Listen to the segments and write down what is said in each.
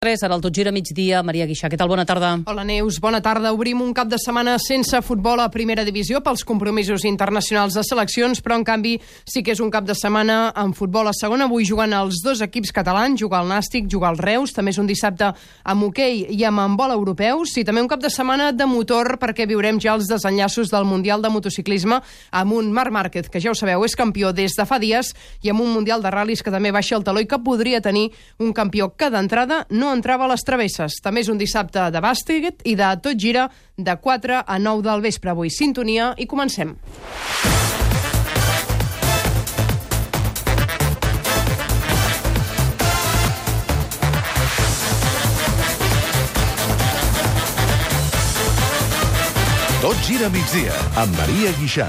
3, ara el tot gira migdia. Maria Guixà, què tal? Bona tarda. Hola, Neus. Bona tarda. Obrim un cap de setmana sense futbol a primera divisió pels compromisos internacionals de seleccions, però en canvi sí que és un cap de setmana en futbol a segona. Avui juguen els dos equips catalans, jugar al Nàstic, jugar al Reus, també és un dissabte amb hoquei i amb handbol europeus, i també un cap de setmana de motor perquè viurem ja els desenllaços del Mundial de Motociclisme amb un Marc Márquez, que ja ho sabeu, és campió des de fa dies, i amb un Mundial de ral·lis que també baixa el taló i que podria tenir un campió que d'entrada no entrava a les travesses. També és un dissabte de bàsquet i de tot gira de 4 a 9 del vespre. Avui sintonia i comencem. Tot gira migdia amb Maria Guixà.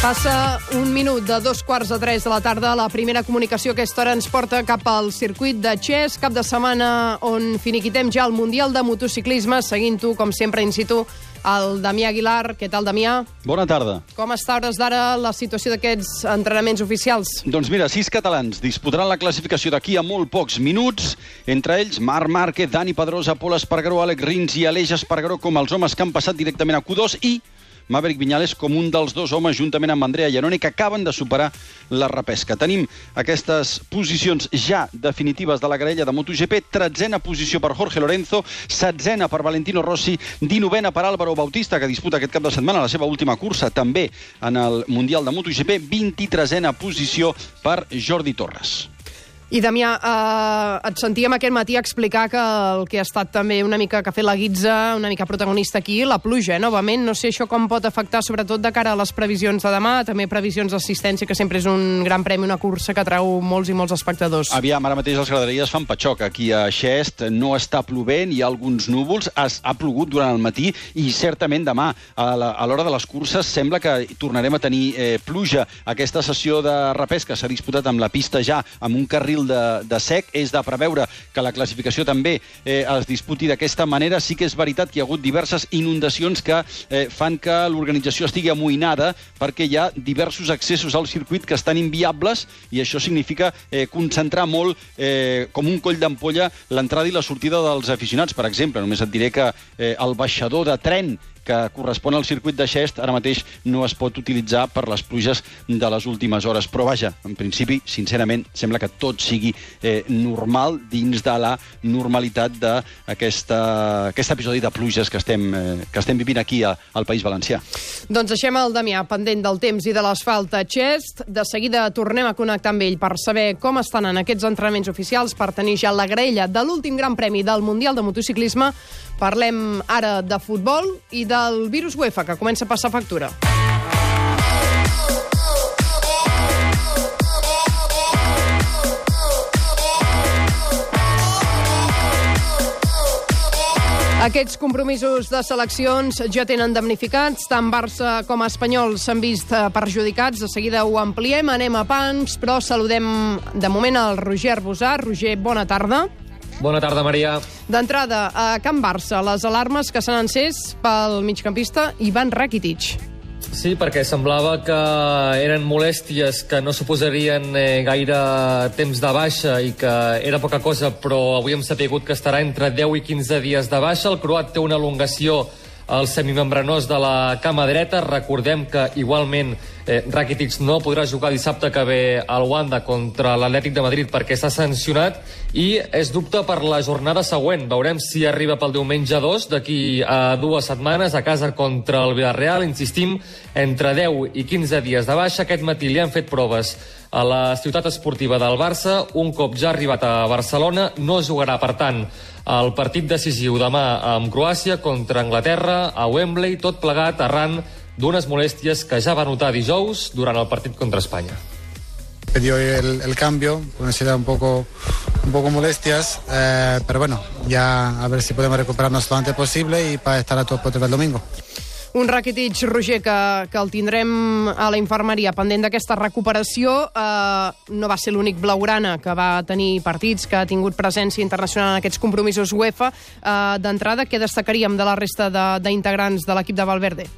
Passa un minut de dos quarts de tres de la tarda. La primera comunicació a aquesta hora ens porta cap al circuit de Xes, cap de setmana on finiquitem ja el Mundial de Motociclisme, seguint-ho, com sempre, in situ, el Damià Aguilar. Què tal, Damià? Bona tarda. Com està a hores d'ara la situació d'aquests entrenaments oficials? Doncs mira, sis catalans disputaran la classificació d'aquí a molt pocs minuts. Entre ells, Marc Márquez, Dani Pedrosa, Pol Espargaró, Àlex Rins i Aleix Espargaró com els homes que han passat directament a Q2 i Maverick Viñales com un dels dos homes, juntament amb Andrea Llanoni, que acaben de superar la repesca. Tenim aquestes posicions ja definitives de la graella de MotoGP. Tretzena posició per Jorge Lorenzo, setzena per Valentino Rossi, dinovena per Álvaro Bautista, que disputa aquest cap de setmana la seva última cursa, també en el Mundial de MotoGP, 23a posició per Jordi Torres. I, Damià, eh, et sentíem aquest matí explicar que el que ha estat també una mica que ha fet la guitza, una mica protagonista aquí, la pluja, eh, novament. No sé això com pot afectar, sobretot de cara a les previsions de demà, també previsions d'assistència, que sempre és un gran premi, una cursa que atrau molts i molts espectadors. Aviam, ara mateix les graderies fan patxoc. Aquí a Xest no està plovent, hi ha alguns núvols, ha, ha plogut durant el matí i certament demà, a l'hora de les curses, sembla que tornarem a tenir eh, pluja. Aquesta sessió de repesca s'ha disputat amb la pista ja, amb un carril carril de, de sec. És de preveure que la classificació també eh, es disputi d'aquesta manera. Sí que és veritat que hi ha hagut diverses inundacions que eh, fan que l'organització estigui amoïnada perquè hi ha diversos accessos al circuit que estan inviables i això significa eh, concentrar molt eh, com un coll d'ampolla l'entrada i la sortida dels aficionats. Per exemple, només et diré que eh, el baixador de tren que correspon al circuit de Xest, ara mateix no es pot utilitzar per les pluges de les últimes hores. Però vaja, en principi, sincerament, sembla que tot sigui eh, normal dins de la normalitat d'aquest episodi de pluges que estem, eh, que estem vivint aquí a, al País Valencià. Doncs deixem el Damià pendent del temps i de l'asfalt a Xest. De seguida tornem a connectar amb ell per saber com estan en aquests entrenaments oficials, per tenir ja la graella de l'últim gran premi del Mundial de Motociclisme. Parlem ara de futbol i del virus UEFA, que comença a passar factura. Aquests compromisos de seleccions ja tenen damnificats. Tant Barça com Espanyol s'han vist eh, perjudicats. De seguida ho ampliem, anem a pans, però saludem de moment el Roger Arbusà. Roger, bona tarda. Bona tarda, Maria. D'entrada, a Can Barça, les alarmes que s'han encès pel migcampista Ivan Rakitic. Sí, perquè semblava que eren molèsties que no suposarien eh, gaire temps de baixa i que era poca cosa, però avui hem sapigut que estarà entre 10 i 15 dies de baixa. El croat té una elongació al semimembranós de la cama dreta. Recordem que igualment eh, Rakitic no podrà jugar dissabte que ve al Wanda contra l'Atlètic de Madrid perquè està sancionat i és dubte per la jornada següent. Veurem si arriba pel diumenge 2 d'aquí a dues setmanes a casa contra el Villarreal. Insistim, entre 10 i 15 dies de baixa. Aquest matí li han fet proves a la ciutat esportiva del Barça. Un cop ja arribat a Barcelona, no jugarà, per tant, el partit decisiu demà amb Croàcia contra Anglaterra a Wembley, tot plegat arran d'unes molèsties que ja va notar dijous durant el partit contra Espanya. Pidió el, el cambio, era un poco, un poco molestias, eh, pero bueno, ya a ver si podemos recuperarnos lo antes posible y para estar a tope el domingo. Un Rakitic, Roger, que, que el tindrem a la infermeria pendent d'aquesta recuperació. Eh, no va ser l'únic blaugrana que va tenir partits, que ha tingut presència internacional en aquests compromisos UEFA. Eh, D'entrada, què destacaríem de la resta d'integrants de, de l'equip de Valverde?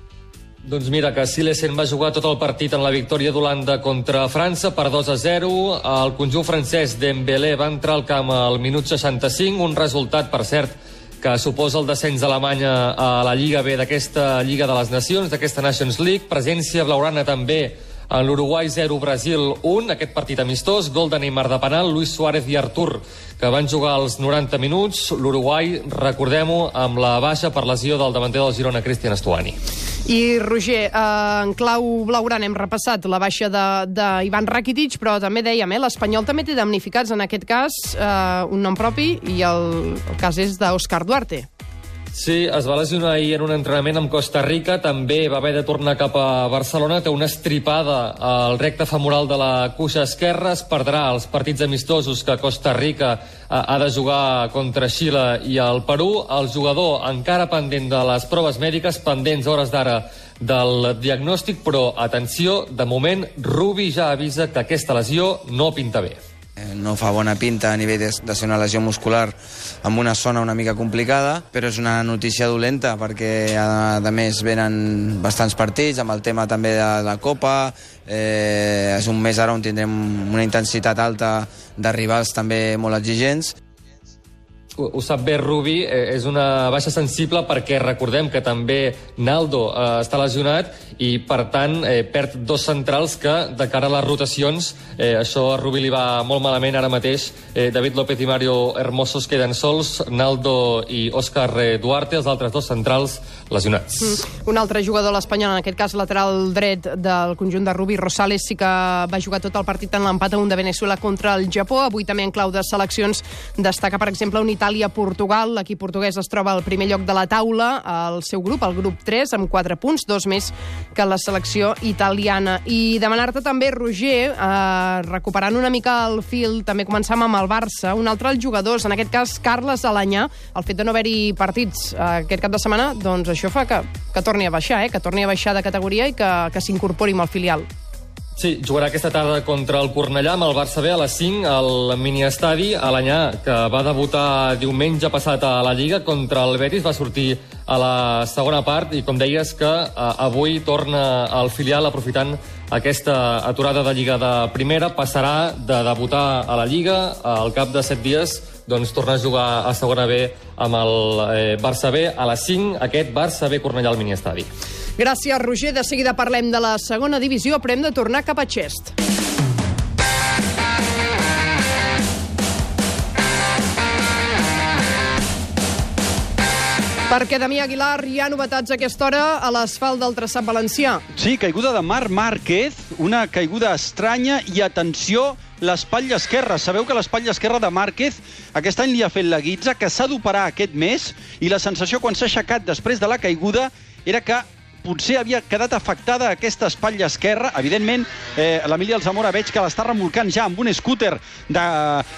Doncs mira, que Silesen va jugar tot el partit en la victòria d'Holanda contra França per 2 a 0. El conjunt francès Dembélé va entrar al camp al minut 65, un resultat, per cert, que suposa el descens d'Alemanya a la Lliga B d'aquesta Lliga de les Nacions, d'aquesta Nations League. Presència blaurana també en l'Uruguai 0, Brasil 1, aquest partit amistós, gol de Neymar de penal, Luis Suárez i Artur, que van jugar als 90 minuts. L'Uruguai, recordem-ho, amb la baixa per lesió del davanter del Girona, Cristian Estuani. I, Roger, eh, en clau blaugrana hem repassat la baixa d'Ivan Rakitic, però també dèiem, eh, l'Espanyol també té damnificats, en aquest cas, eh, un nom propi, i el, el cas és d'Òscar Duarte. Sí, es va lesionar ahir en un entrenament amb Costa Rica, també va haver de tornar cap a Barcelona, té una estripada al recte femoral de la cuixa esquerra, es perdrà els partits amistosos que Costa Rica ha de jugar contra Xile i el Perú. El jugador encara pendent de les proves mèdiques, pendents hores d'ara del diagnòstic, però atenció, de moment Rubi ja avisa que aquesta lesió no pinta bé. Eh, no fa bona pinta a nivell de, de ser una lesió muscular amb una zona una mica complicada, però és una notícia dolenta perquè a, a més venen bastants partits amb el tema també de la Copa, eh, és un mes ara on tindrem una intensitat alta de rivals també molt exigents ho, sap bé Rubi, eh, és una baixa sensible perquè recordem que també Naldo eh, està lesionat i per tant eh, perd dos centrals que de cara a les rotacions eh, això a Rubi li va molt malament ara mateix eh, David López i Mario Hermosos queden sols, Naldo i Òscar Duarte, els altres dos centrals lesionats. Mm. Un altre jugador l'Espanyol, en aquest cas lateral dret del conjunt de Rubi, Rosales, sí que va jugar tot el partit en l'empat a un de Venezuela contra el Japó. Avui també en clau de seleccions destaca, per exemple, un Itàlia-Portugal. L'equip portuguès es troba al primer lloc de la taula, al seu grup, el grup 3, amb 4 punts, dos més que la selecció italiana. I demanar-te també, Roger, eh, recuperant una mica el fil, també començam amb el Barça, un altre dels jugadors, en aquest cas Carles Alanyà, el fet de no haver-hi partits eh, aquest cap de setmana, doncs això fa que, que torni a baixar, eh, que torni a baixar de categoria i que, que s'incorpori amb el filial. Sí, jugarà aquesta tarda contra el Cornellà amb el Barça B a les 5 al miniestadi Alanyà, que va debutar diumenge passat a la Lliga contra el Betis, va sortir a la segona part i com deies que eh, avui torna al filial aprofitant aquesta aturada de Lliga de primera, passarà de debutar a la Lliga al cap de 7 dies doncs tornar a jugar a segona B amb el eh, Barça B a les 5, aquest Barça B Cornellà al miniestadi. Gràcies, Roger. De seguida parlem de la segona divisió, però hem de tornar cap a Xest. Perquè, Damià Aguilar, hi ha novetats a aquesta hora a l'asfalt del traçat valencià. Sí, caiguda de Marc Márquez, una caiguda estranya i, atenció, l'espatlla esquerra. Sabeu que l'espatlla esquerra de Márquez aquest any li ha fet la guitza, que s'ha d'operar aquest mes, i la sensació quan s'ha aixecat després de la caiguda era que potser havia quedat afectada aquesta espatlla esquerra. Evidentment, eh, l'Emili Alzamora veig que l'està remolcant ja amb un scooter de,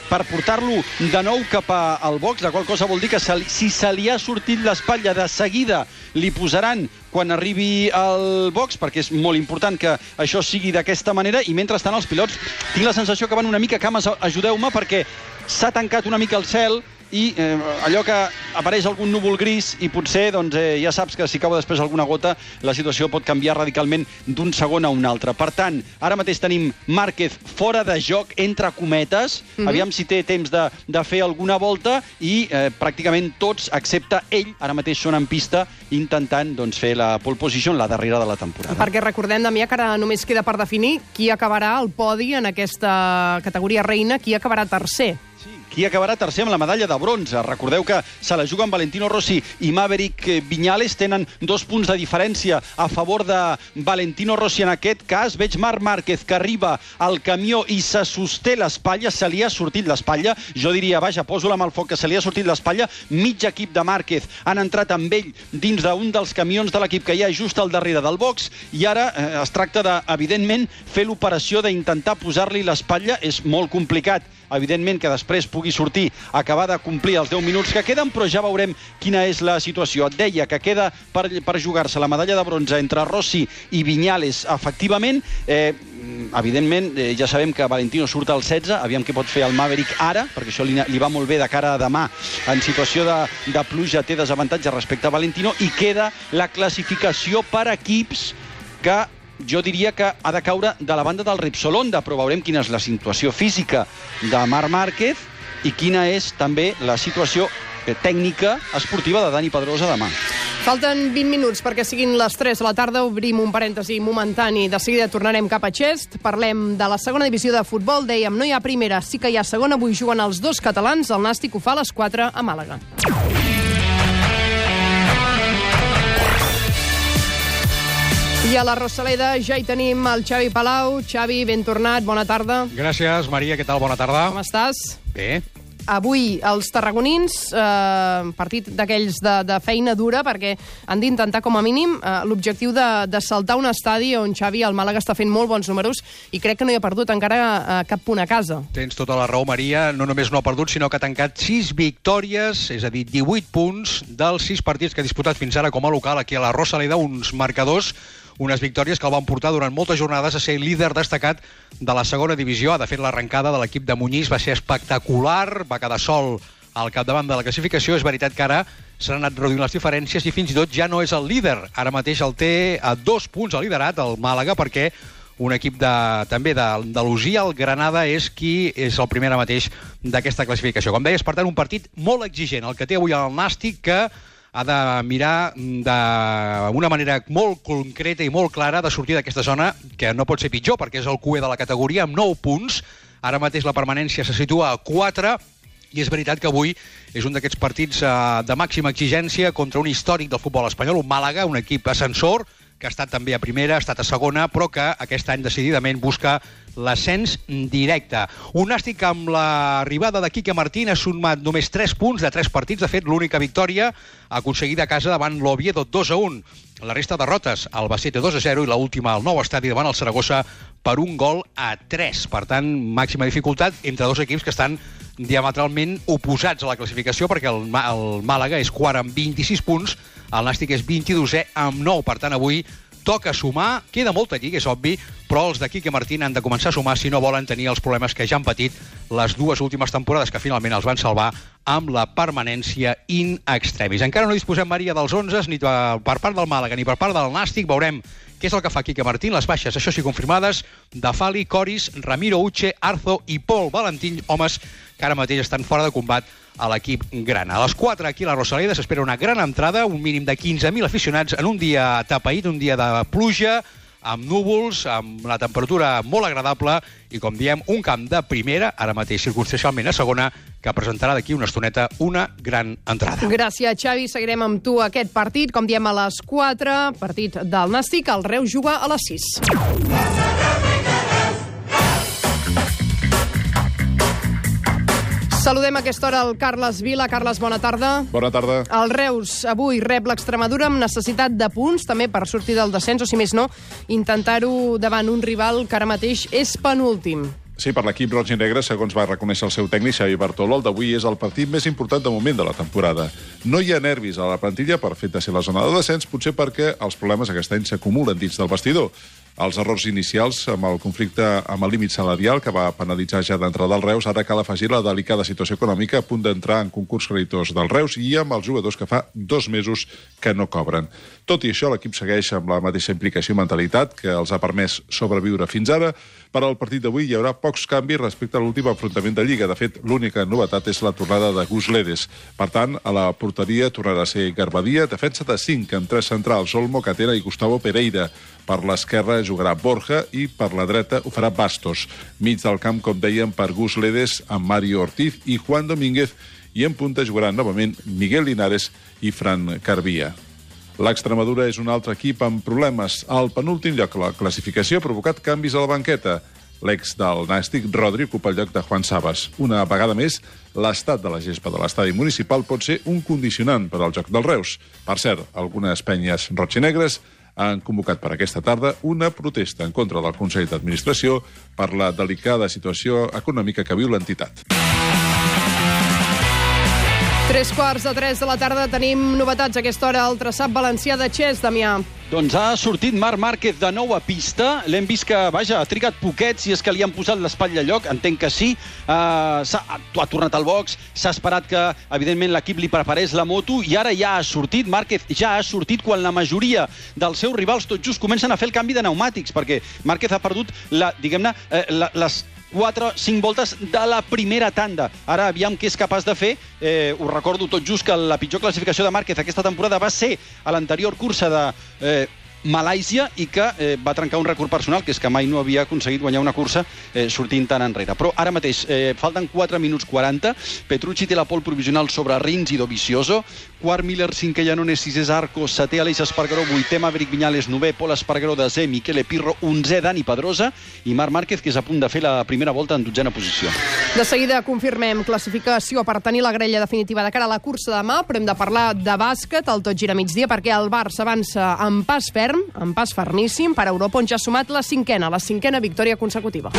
per portar-lo de nou cap al box, la qual cosa vol dir que se si se li ha sortit l'espatlla de seguida li posaran quan arribi al box, perquè és molt important que això sigui d'aquesta manera, i mentrestant els pilots tinc la sensació que van una mica cames, ajudeu-me, perquè s'ha tancat una mica el cel, i eh, allò que apareix algun núvol gris i potser doncs, eh, ja saps que si cau després alguna gota la situació pot canviar radicalment d'un segon a un altre. Per tant, ara mateix tenim Márquez fora de joc entre cometes, mm -hmm. aviam si té temps de, de fer alguna volta i eh, pràcticament tots, excepte ell, ara mateix són en pista intentant doncs, fer la pole position, la darrera de la temporada. Perquè recordem, Damià, que ara només queda per definir qui acabarà el podi en aquesta categoria reina, qui acabarà tercer qui acabarà tercer amb la medalla de bronze. Recordeu que se la juguen Valentino Rossi i Maverick Viñales, tenen dos punts de diferència a favor de Valentino Rossi en aquest cas. Veig Marc Márquez que arriba al camió i se sosté l'espatlla, se li ha sortit l'espatlla. Jo diria, vaja, poso-la amb el foc, que se li ha sortit l'espatlla. Mig equip de Márquez han entrat amb ell dins d'un dels camions de l'equip que hi ha just al darrere del box i ara eh, es tracta de, evidentment, fer l'operació d'intentar posar-li l'espatlla. És molt complicat, evidentment, que després pugui sortir, acabar de complir els 10 minuts que queden, però ja veurem quina és la situació. Et deia que queda per, per jugar-se la medalla de bronze entre Rossi i Vinyales, efectivament. Eh, evidentment, eh, ja sabem que Valentino surt al 16, aviam què pot fer el Maverick ara, perquè això li, li va molt bé de cara a demà. En situació de, de pluja té desavantatge respecte a Valentino i queda la classificació per equips que jo diria que ha de caure de la banda del Repsol Honda, però veurem quina és la situació física de Marc Márquez i quina és també la situació tècnica esportiva de Dani Pedrosa demà. Falten 20 minuts perquè siguin les 3 de la tarda. Obrim un parèntesi momentani. De seguida tornarem cap a Xest. Parlem de la segona divisió de futbol. Dèiem, no hi ha primera, sí que hi ha segona. Avui juguen els dos catalans. El Nàstic ho fa a les 4 a Màlaga. I a la Rosaleda ja hi tenim el Xavi Palau. Xavi, ben tornat, bona tarda. Gràcies, Maria, què tal? Bona tarda. Com estàs? Bé. Avui els tarragonins, eh, partit d'aquells de, de feina dura, perquè han d'intentar com a mínim eh, l'objectiu de, de saltar un estadi on Xavi, el Màlaga, està fent molt bons números i crec que no hi ha perdut encara eh, cap punt a casa. Tens tota la raó, Maria. No només no ha perdut, sinó que ha tancat 6 victòries, és a dir, 18 punts dels 6 partits que ha disputat fins ara com a local aquí a la Rosaleda, uns marcadors unes victòries que el van portar durant moltes jornades a ser líder destacat de la segona divisió. De fet, l'arrencada de l'equip de Muñiz va ser espectacular, va quedar sol al capdavant de la classificació. És veritat que ara s'han anat reduint les diferències i fins i tot ja no és el líder. Ara mateix el té a dos punts al liderat, el Màlaga, perquè un equip de, també d'Andalusia, el Granada, és qui és el primer ara mateix d'aquesta classificació. Com deies, per tant, un partit molt exigent, el que té avui el Nàstic, que ha de mirar d'una manera molt concreta i molt clara de sortir d'aquesta zona, que no pot ser pitjor, perquè és el QE de la categoria, amb 9 punts. Ara mateix la permanència se situa a 4, i és veritat que avui és un d'aquests partits eh, de màxima exigència contra un històric del futbol espanyol, un Màlaga, un equip ascensor, que ha estat també a primera, ha estat a segona, però que aquest any decididament busca l'ascens directe. Un nàstic amb l'arribada de Quique Martín ha sumat només 3 punts de 3 partits. De fet, l'única victòria aconseguida a casa davant l'Oviedo 2 a 1. La resta derrotes, el Bacete 2 a 0 i l'última al nou estadi davant el Saragossa per un gol a 3. Per tant, màxima dificultat entre dos equips que estan diametralment oposats a la classificació perquè el, el Màlaga és quart amb 26 punts, el Nàstic és 22è amb 9. Per tant, avui toca sumar, queda molta lliga, és obvi, però els d'aquí que Martín han de començar a sumar si no volen tenir els problemes que ja han patit les dues últimes temporades que finalment els van salvar amb la permanència in extremis. Encara no disposem, Maria, dels 11 ni per part del Màlaga ni per part del Nàstic. Veurem què és el que fa Quique Martín. Les baixes, això sí, confirmades, de Fali, Coris, Ramiro Uche, Arzo i Pol Valentín, homes que ara mateix estan fora de combat a l'equip grana. A les 4 aquí a la Rosaleda s'espera una gran entrada, un mínim de 15.000 aficionats en un dia tapaït, un dia de pluja, amb núvols, amb una temperatura molt agradable i, com diem, un camp de primera, ara mateix circumstancialment a segona, que presentarà d'aquí una estoneta una gran entrada. Gràcies, Xavi. Seguirem amb tu aquest partit. Com diem, a les 4, partit del Nàstic. El Reus juga a les 6. Saludem a aquesta hora el Carles Vila. Carles, bona tarda. Bona tarda. El Reus avui rep l'Extremadura amb necessitat de punts, també per sortir del descens, o si més no, intentar-ho davant un rival que ara mateix és penúltim. Sí, per l'equip roig i negre, segons va reconèixer el seu tècnic Xavi Bartolo, el d'avui és el partit més important de moment de la temporada. No hi ha nervis a la plantilla per fet de ser la zona de descens, potser perquè els problemes aquest any s'acumulen dins del vestidor els errors inicials amb el conflicte amb el límit salarial que va penalitzar ja d'entrada del Reus, ara cal afegir la delicada situació econòmica a punt d'entrar en concurs creditors del Reus i amb els jugadors que fa dos mesos que no cobren. Tot i això, l'equip segueix amb la mateixa implicació i mentalitat que els ha permès sobreviure fins ara. Per al partit d'avui hi haurà pocs canvis respecte a l'últim enfrontament de Lliga. De fet, l'única novetat és la tornada de Gus Ledes. Per tant, a la porteria tornarà a ser Garbadia, defensa de 5 amb tres centrals, Olmo, Catena i Gustavo Pereira. Per l'esquerra jugarà Borja i per la dreta ho farà Bastos. Mig del camp, com dèiem, per Gus Ledes amb Mario Ortiz i Juan Domínguez i en punta jugaran novament Miguel Linares i Fran Carbia. L'Extremadura és un altre equip amb problemes. Al penúltim lloc, la classificació ha provocat canvis a la banqueta. L'ex del Nàstic, Rodri, ocupa el lloc de Juan Sabas. Una vegada més, l'estat de la gespa de l'estadi municipal pot ser un condicionant per al joc del Reus. Per cert, algunes penyes roig i negres han convocat per aquesta tarda una protesta en contra del Consell d'Administració per la delicada situació econòmica que viu l'entitat. Tres quarts de tres de la tarda tenim novetats a aquesta hora al traçat valencià de Xes, Damià. Doncs ha sortit Marc Márquez de nou a pista. L'hem vist que, vaja, ha trigat poquets i és que li han posat l'espatlla a lloc. Entenc que sí. Uh, ha, ha tornat al box. S'ha esperat que, evidentment, l'equip li preparés la moto i ara ja ha sortit. Márquez ja ha sortit quan la majoria dels seus rivals tot just comencen a fer el canvi de pneumàtics perquè Márquez ha perdut, la, diguem-ne, eh, les 4, 5 voltes de la primera tanda. Ara aviam què és capaç de fer. Eh, us recordo tot just que la pitjor classificació de Márquez aquesta temporada va ser a l'anterior cursa de eh, Malàisia i que eh, va trencar un rècord personal, que és que mai no havia aconseguit guanyar una cursa eh, sortint tan enrere. Però ara mateix eh, falten 4 minuts 40, Petrucci té la pol provisional sobre Rins i Dovizioso, quart Miller, cinquè Llanones, sisè Zarco, setè Aleix Espargaró, vuitè Maverick Viñales, novè Pol Espargaró, desè Miquele Pirro, onzè Dani Pedrosa i Marc Márquez, que és a punt de fer la primera volta en dotzena posició. De seguida confirmem classificació per tenir la grella definitiva de cara a la cursa de demà, però hem de parlar de bàsquet, el tot gira migdia, perquè el Barça avança amb pas ferm, amb pas fermíssim, per Europa, on ja ha sumat la cinquena, la cinquena victòria consecutiva.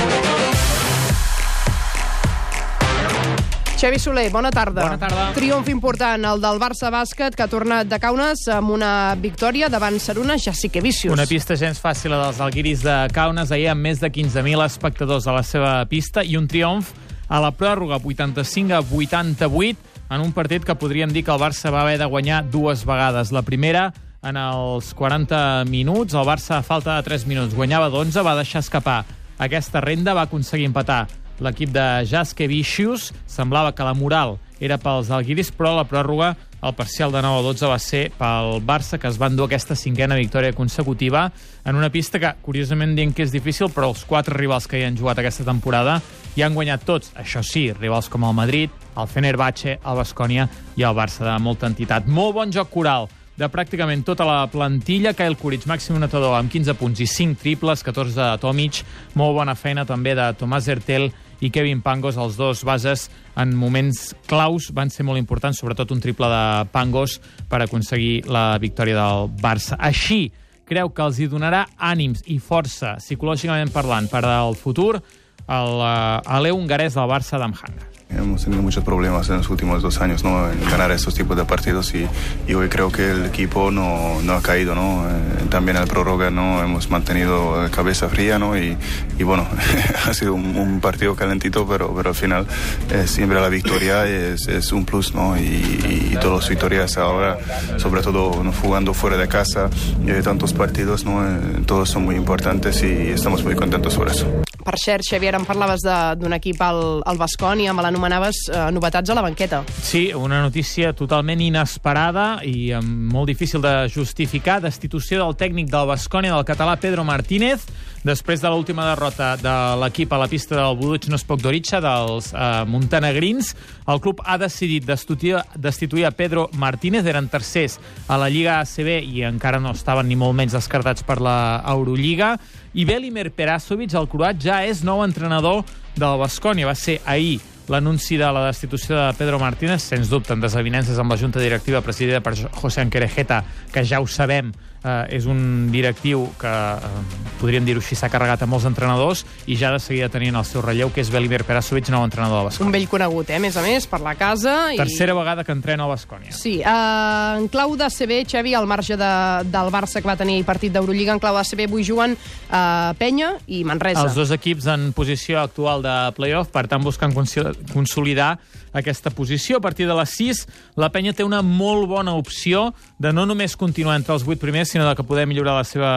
Xavi Soler, bona tarda. Bona tarda. Triomf important, el del Barça Bàsquet, que ha tornat de Kaunas amb una victòria davant Saruna Jassikevicius. Una pista gens fàcil dels alguiris de Kaunas, ahir amb més de 15.000 espectadors a la seva pista, i un triomf a la pròrroga, 85 a 88, en un partit que podríem dir que el Barça va haver de guanyar dues vegades. La primera, en els 40 minuts. El Barça, a falta de 3 minuts, guanyava d'11, va deixar escapar aquesta renda, va aconseguir empatar l'equip de Jaskevicius. Semblava que la moral era pels alguiris, però la pròrroga, el parcial de 9 a 12, va ser pel Barça, que es van dur aquesta cinquena victòria consecutiva en una pista que, curiosament, dient que és difícil, però els quatre rivals que hi han jugat aquesta temporada hi han guanyat tots. Això sí, rivals com el Madrid, el Fenerbahce, el Bascònia i el Barça de molta entitat. Molt bon joc coral de pràcticament tota la plantilla. Kyle Kuric, màxim notador amb 15 punts i 5 triples, 14 de Tomic. Molt bona feina també de Tomàs Hertel i Kevin Pangos, els dos bases en moments claus van ser molt importants, sobretot un triple de Pangos per aconseguir la victòria del Barça. Així, creu que els hi donarà ànims i força, psicològicament parlant, per al futur, uh, Aleu hongarès del Barça d'Amhanga. Hemos tenido muchos problemas en los últimos dos años ¿no? en ganar estos tipos de partidos y, y hoy creo que el equipo no, no ha caído. ¿no? Eh, también el prórroga ¿no? hemos mantenido cabeza fría ¿no? y, y bueno, ha sido un, un, partido calentito, pero, pero al final eh, siempre la victoria es, es un plus ¿no? y, y, todas las victorias ahora, sobre todo ¿no? jugando fuera de casa, eh, tantos partidos, ¿no? todos son muy importantes y estamos muy contentos por eso. Per cert, Xavier, em parlaves d'un equip al, al Bascònia, me l'anomenaves eh, novetats a la banqueta. Sí, una notícia totalment inesperada i eh, molt difícil de justificar. Destitució del tècnic del Bascònia, del català Pedro Martínez, després de l'última derrota de l'equip a la pista del Buduc Nospok Doritxa, dels eh, montenegrins. El club ha decidit destituir, destituir a Pedro Martínez, eren tercers a la Lliga ACB i encara no estaven ni molt menys descartats per la Eurolliga i Velimir Perasovic, el croat, ja és nou entrenador del Bascònia. Va ser ahir l'anunci de la destitució de Pedro Martínez, sens dubte en desavinences amb la Junta Directiva presidida per José Anquerejeta, que ja ho sabem, eh, és un directiu que, eh, podríem dir-ho així, s'ha carregat a molts entrenadors i ja de seguida tenien el seu relleu, que és Velimir Perasovic, nou entrenador de Bascònia. Un vell conegut, eh, a més a més, per la casa. I... Tercera vegada que entrena a Bascònia. Sí, uh, en clau de CB, Xavi, al marge de, del Barça que va tenir partit d'Eurolliga, en clau de CB avui juguen uh, Penya i Manresa. Els dos equips en posició actual de playoff, per tant buscant consolidar aquesta posició. A partir de les 6, la penya té una molt bona opció de no només continuar entre els 8 primers, sinó de que poder millorar la seva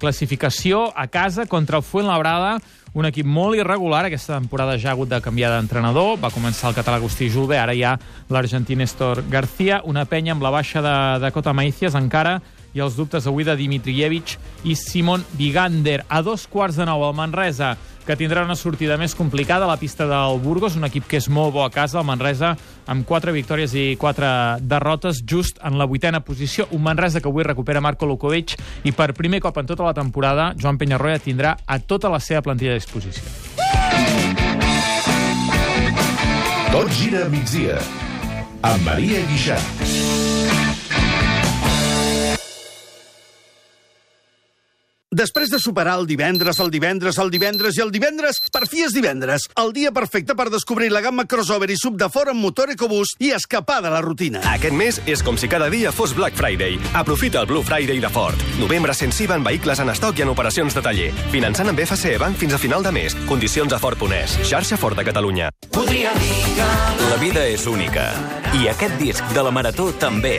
classificació a casa contra el Fuenlabrada, un equip molt irregular. Aquesta temporada ja ha hagut de canviar d'entrenador. Va començar el català Agustí Julve, ara hi ha l'argentí Néstor García. Una penya amb la baixa de Dakota Maicias encara i els dubtes avui de Dimitrijevic i Simon Vigander. A dos quarts de nou, el Manresa que tindrà una sortida més complicada a la pista del Burgos, un equip que és molt bo a casa, el Manresa, amb quatre victòries i quatre derrotes, just en la vuitena posició. Un Manresa que avui recupera Marco Lukovic i per primer cop en tota la temporada Joan Penyarroia tindrà a tota la seva plantilla a disposició. Tot gira a migdia amb Maria Guixart. Després de superar el divendres, el divendres, el divendres i el divendres, per fi és divendres. El dia perfecte per descobrir la gamma crossover i sub de fora amb motor EcoBoost i escapar de la rutina. Aquest mes és com si cada dia fos Black Friday. Aprofita el Blue Friday de Ford. Novembre sensiva en vehicles en estoc i en operacions de taller. Finançant amb FCE Bank fins a final de mes. Condicions a Ford.es. Xarxa Ford de Catalunya. Podria dir que... La vida és única. I aquest disc de la Marató també.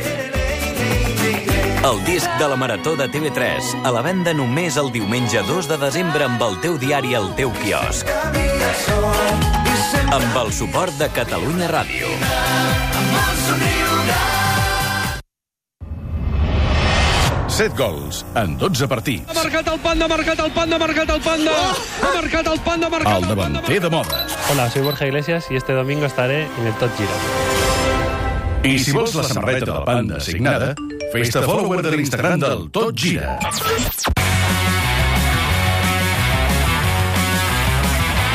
El disc de la Marató de TV3, a la venda només el diumenge 2 de desembre amb el teu diari al teu quiosc. Amb el suport de Catalunya Ràdio. Set gols en 12 partits. Ha marcat el Panda, ha marcat el Panda, ha marcat el Panda. Ha marcat el Panda, ha marcat El davanter de modes. Hola, soy Borja Iglesias y este domingo estaré en el Top Gira. I si vols la samarreta del Panda signada, fes-te follower de l'Instagram del Tot Gira.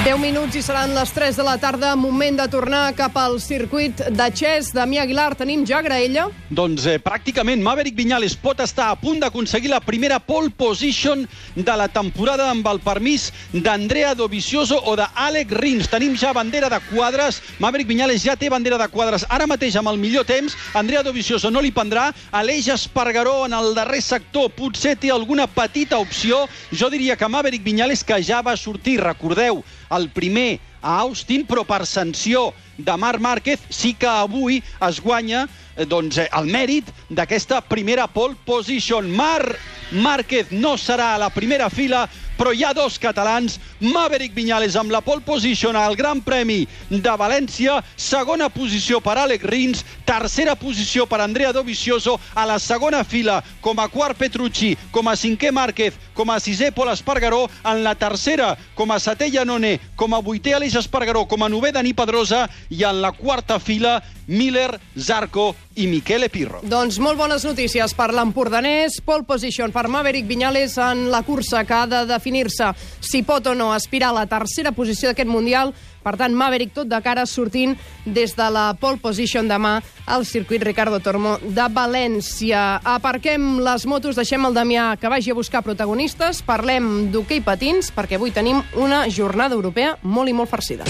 10 minuts i seran les 3 de la tarda. Moment de tornar cap al circuit de Xes. Damià Aguilar, tenim ja graella? Doncs eh, pràcticament Maverick Viñales pot estar a punt d'aconseguir la primera pole position de la temporada amb el permís d'Andrea Dovizioso o d'Àlex Rins. Tenim ja bandera de quadres. Maverick Viñales ja té bandera de quadres. Ara mateix amb el millor temps, Andrea Dovizioso no li prendrà. Aleix Espargaró en el darrer sector potser té alguna petita opció. Jo diria que Maverick Viñales que ja va sortir, recordeu, el primer a Austin, però per sanció de Marc Márquez sí que avui es guanya doncs, eh, el mèrit d'aquesta primera pole position. Marc Márquez no serà a la primera fila, però hi ha dos catalans, Maverick Viñales amb la pole position al Gran Premi de València, segona posició per Àlex Rins, tercera posició per Andrea Dovizioso, a la segona fila com a quart Petrucci, com a cinquè Márquez, com a sisè Pol Espargaró, en la tercera com a setè Janone, com a vuitè Aleix Espargaró, com a novè Dani Pedrosa. I en la quarta fila Miller, Zarco i Michele Pirro. Doncs molt bones notícies per l'empordanès. Pole position per Maverick Viñales en la cursa que ha de definir-se si pot o no aspirar a la tercera posició d'aquest Mundial. Per tant, Maverick tot de cara sortint des de la pole position demà al circuit Ricardo Tormo de València. Aparquem les motos, deixem el Damià que vagi a buscar protagonistes, parlem d'hoquei patins, perquè avui tenim una jornada europea molt i molt farcida.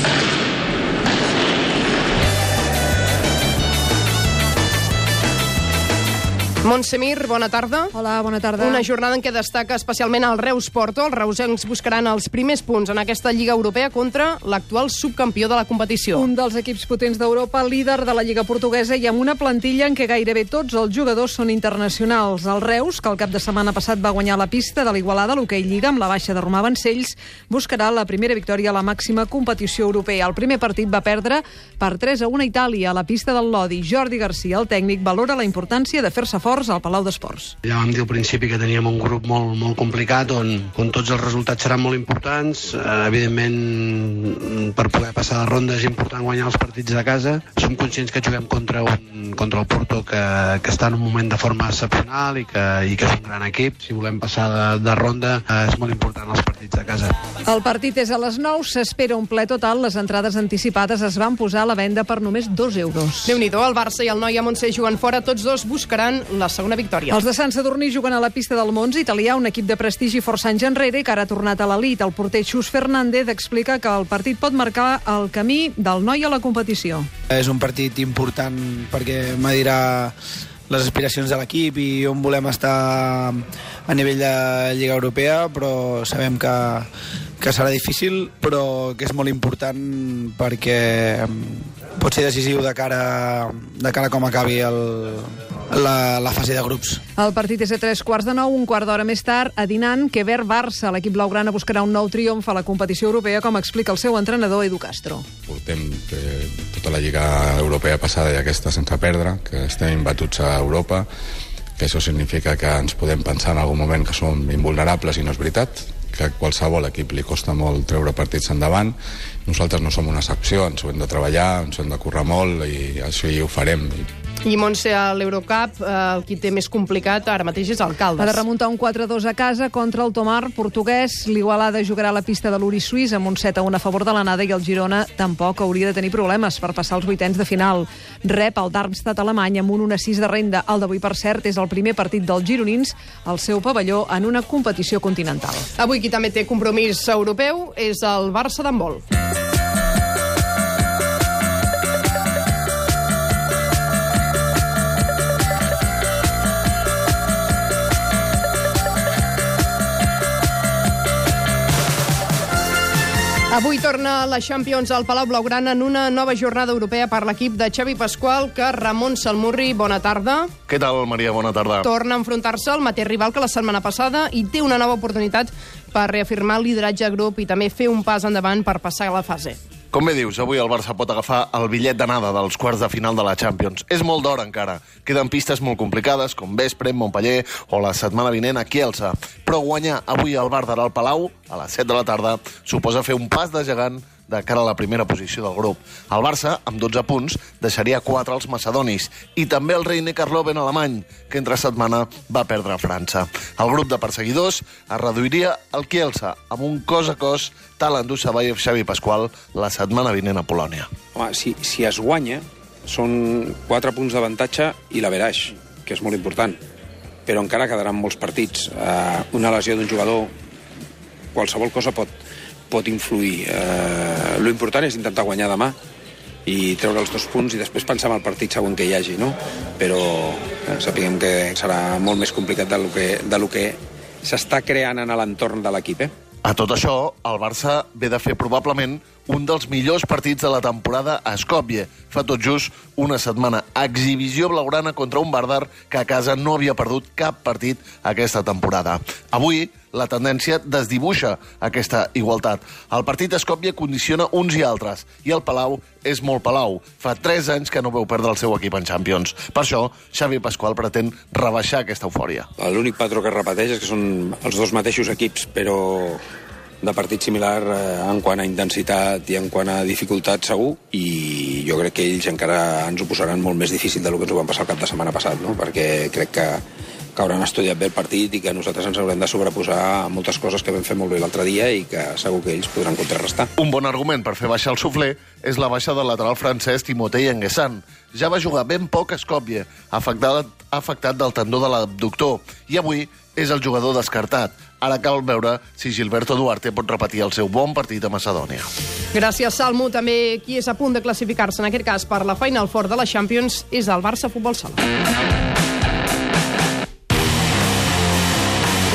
Montsemir, bona tarda. Hola, bona tarda. Una jornada en què destaca especialment el Reus Porto. Els reusencs buscaran els primers punts en aquesta Lliga Europea contra l'actual subcampió de la competició. Un dels equips potents d'Europa, líder de la Lliga Portuguesa i amb una plantilla en què gairebé tots els jugadors són internacionals. El Reus, que el cap de setmana passat va guanyar la pista de l'Igualada, l'hoquei Lliga, amb la baixa de Romà Vancells, buscarà la primera victòria a la màxima competició europea. El primer partit va perdre per 3 a 1 a Itàlia, a la pista del Lodi. Jordi Garcia, el tècnic, valora la importància de fer-se forts al Palau d'Esports. Ja vam dir al principi que teníem un grup molt, molt complicat on, on tots els resultats seran molt importants. Eh, evidentment, per poder passar la ronda és important guanyar els partits de casa. Som conscients que juguem contra, un, contra el Porto que, que està en un moment de forma excepcional i que, i que és un gran equip. Si volem passar de, de ronda eh, és molt important els partits de casa. El partit és a les 9, s'espera un ple total. Les entrades anticipades es van posar a la venda per només 2 euros. déu nhi el Barça i el Noia Montseny jugant fora. Tots dos buscaran la segona victòria. Els de Sant Sadurní juguen a la pista del Mons italià, un equip de prestigi força anys enrere i que ara ha tornat a l'elit. El porter Xus Fernández explica que el partit pot marcar el camí del noi a la competició. És un partit important perquè medirà les aspiracions de l'equip i on volem estar a nivell de Lliga Europea, però sabem que, que serà difícil, però que és molt important perquè pot ser decisiu de cara, de cara a com acabi el, la, la fase de grups. El partit és a tres quarts de nou, un quart d'hora més tard, a Dinan, Quever Barça. L'equip blaugrana buscarà un nou triomf a la competició europea, com explica el seu entrenador, Edu Castro. Portem eh, tota la Lliga Europea passada i aquesta sense perdre, que estem imbatuts a Europa, que això significa que ens podem pensar en algun moment que som invulnerables i no és veritat, que a qualsevol equip li costa molt treure partits endavant. Nosaltres no som una excepció, ens ho hem de treballar, ens ho hem de currar molt i això hi ho farem. I Montse, a l'Eurocup, eh, el qui té més complicat ara mateix és el Caldes. Ha de remuntar un 4-2 a casa contra el Tomar portuguès. L'Igualada jugarà a la pista de l'Uri Suís amb un 7-1 a favor de l'anada i el Girona tampoc hauria de tenir problemes per passar els vuitens de final. Rep el Darmstadt alemany amb un 1-6 de renda. El d'avui, per cert, és el primer partit dels gironins al seu pavelló en una competició continental. Avui qui també té compromís europeu és el Barça d'handbol. Avui torna la Champions al Palau Blaugrana en una nova jornada europea per l'equip de Xavi Pasqual, que Ramon Salmurri, bona tarda. Què tal, Maria? Bona tarda. Torna a enfrontar-se al mateix rival que la setmana passada i té una nova oportunitat per reafirmar el lideratge grup i també fer un pas endavant per passar a la fase. Com bé dius, avui el Barça pot agafar el bitllet d'anada dels quarts de final de la Champions. És molt d'hora encara. Queden pistes molt complicades, com Vespre, Montpellier o la setmana vinent a Kielsa. Però guanyar avui al Bar al Palau, a les 7 de la tarda, suposa fer un pas de gegant de cara a la primera posició del grup. El Barça, amb 12 punts, deixaria 4 als macedonis i també el Reine Karloven alemany, que entre setmana va perdre a França. El grup de perseguidors es reduiria al Kielsa, amb un cos a cos tal endú Sabayev Xavi Pasqual la setmana vinent a Polònia. Home, si, si es guanya, són 4 punts d'avantatge i la veraix, que és molt important. Però encara quedaran molts partits. Uh, una lesió d'un jugador, qualsevol cosa pot, pot influir. Eh, lo important és intentar guanyar demà i treure els dos punts i després pensar en el partit següent que hi hagi, no? Però eh, sapiguem que serà molt més complicat del que, del que s'està creant en l'entorn de l'equip, eh? A tot això, el Barça ve de fer probablement un dels millors partits de la temporada a Skopje. Fa tot just una setmana. Exhibició blaugrana contra un Bardar que a casa no havia perdut cap partit aquesta temporada. Avui, la tendència desdibuixa aquesta igualtat. El partit a Skopje condiciona uns i altres, i el Palau és molt Palau. Fa 3 anys que no veu perdre el seu equip en Champions. Per això, Xavi Pasqual pretén rebaixar aquesta eufòria. L'únic patró que repeteix és que són els dos mateixos equips, però de partit similar eh, en quant a intensitat i en quant a dificultat segur i jo crec que ells encara ens ho posaran molt més difícil del que ens ho van passar el cap de setmana passat no? perquè crec que, que hauran estudiat bé el partit i que nosaltres ens haurem de sobreposar a moltes coses que vam fer molt bé l'altre dia i que segur que ells podran contrarrestar. Un bon argument per fer baixar el sufler és la baixa del lateral francès Timotei Enguessan. Ja va jugar ben poc a Skopje, afectat, afectat del tendó de l'abductor, i avui és el jugador descartat. Ara cal veure si Gilberto Duarte pot repetir el seu bon partit a Macedònia. Gràcies, Salmo. També qui és a punt de classificar-se, en aquest cas, per la Final Four de la Champions, és el Barça Futbol Sala.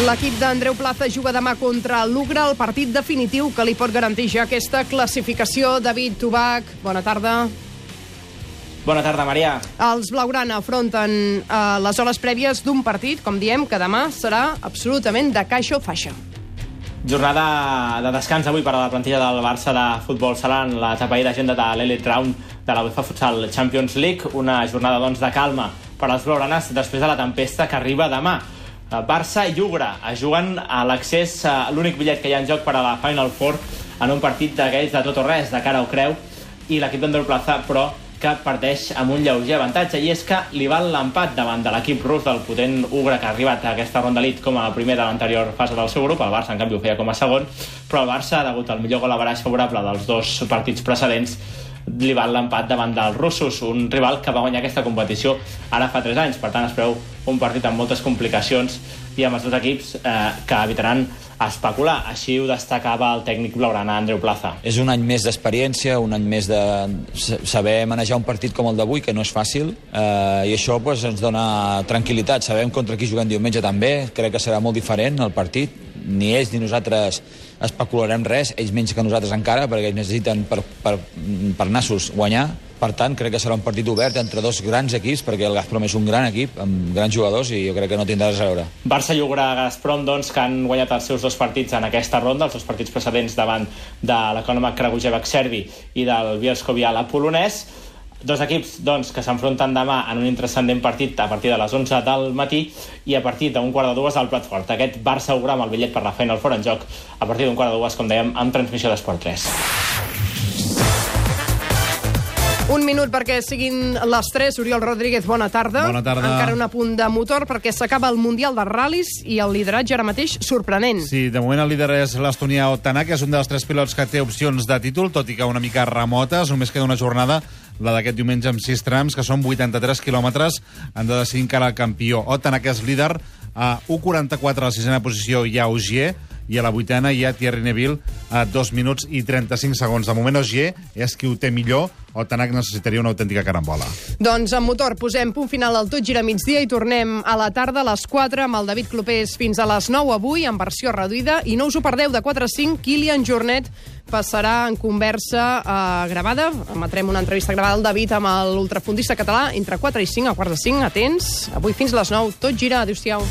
L'equip d'Andreu Plaza juga demà contra l'Ugra, el partit definitiu que li pot garantir ja aquesta classificació. David Tubac, bona tarda. Bona tarda, Maria. Els Blaugrana afronten eh, les hores prèvies d'un partit, com diem, que demà serà absolutament de caixa o faixa. Jornada de descans avui per a la plantilla del Barça de futbol sala en l'etapa i d'agenda de l'Elite Round de la UEFA Futsal Champions League. Una jornada doncs, de calma per als blaugranes després de la tempesta que arriba demà. Eh, Barça i Ugra es juguen a l'accés a l'únic bitllet que hi ha en joc per a la Final Four en un partit d'aquells de tot o res, de cara o creu, i l'equip d'Andreu Plaza, però, que parteix amb un lleuger avantatge, i és que li val l'empat davant de l'equip rus del potent Ugra que ha arribat a aquesta ronda elit com a primer de l'anterior fase del seu grup, el Barça en canvi ho feia com a segon, però el Barça, degut al millor gol a favorable dels dos partits precedents, li val l'empat davant dels russos, un rival que va guanyar aquesta competició ara fa 3 anys, per tant es preu un partit amb moltes complicacions i amb els dos equips eh, que evitaran especular. Així ho destacava el tècnic blaugrana Andreu Plaza. És un any més d'experiència, un any més de saber manejar un partit com el d'avui, que no és fàcil, eh, i això pues, ens dona tranquil·litat. Sabem contra qui juguem diumenge també, crec que serà molt diferent el partit, ni ells ni nosaltres especularem res, ells menys que nosaltres encara, perquè ells necessiten per, per, per nassos guanyar. Per tant, crec que serà un partit obert entre dos grans equips, perquè el Gazprom és un gran equip, amb grans jugadors, i jo crec que no tindrà res a veure. Barça i Ugra Gazprom, doncs, que han guanyat els seus dos partits en aquesta ronda, els dos partits precedents davant de l'Economa Kragujevac serbi i del Bielsko-Biala polonès. Dos equips doncs, que s'enfronten demà en un intrascendent partit a partir de les 11 del matí i a partir d'un quart de dues al plat fort. Aquest Barça-Ugra amb el bitllet per la Final Four en joc a partir d'un quart de dues, com dèiem, amb transmissió d'Esport 3. Un minut perquè siguin les 3. Oriol Rodríguez, bona tarda. Bona tarda. Encara un apunt de motor perquè s'acaba el Mundial de Ral·lis i el lideratge ara mateix sorprenent. Sí, de moment el líder és l'estonià Otanak, que és un dels tres pilots que té opcions de títol, tot i que una mica remotes. Només queda una jornada, la d'aquest diumenge, amb 6 trams, que són 83 quilòmetres. Han de decidir encara el campió. Otanak és líder a 1.44 a la sisena posició hi ha Ogier, i a la vuitena hi ha Thierry Neville a 2 minuts i 35 segons. De moment Ogier és qui ho té millor, o Tanak necessitaria una autèntica carambola. Doncs amb motor posem punt final al tot gira migdia i tornem a la tarda a les 4 amb el David Clopés fins a les 9 avui en versió reduïda. I no us ho perdeu de 4 a 5 Kilian Jornet passarà en conversa eh, gravada. Emetrem una entrevista gravada al David amb l'ultrafundista català entre 4 i 5 a quarts de 5 atents. Avui fins a les 9 tot gira, adéu-siau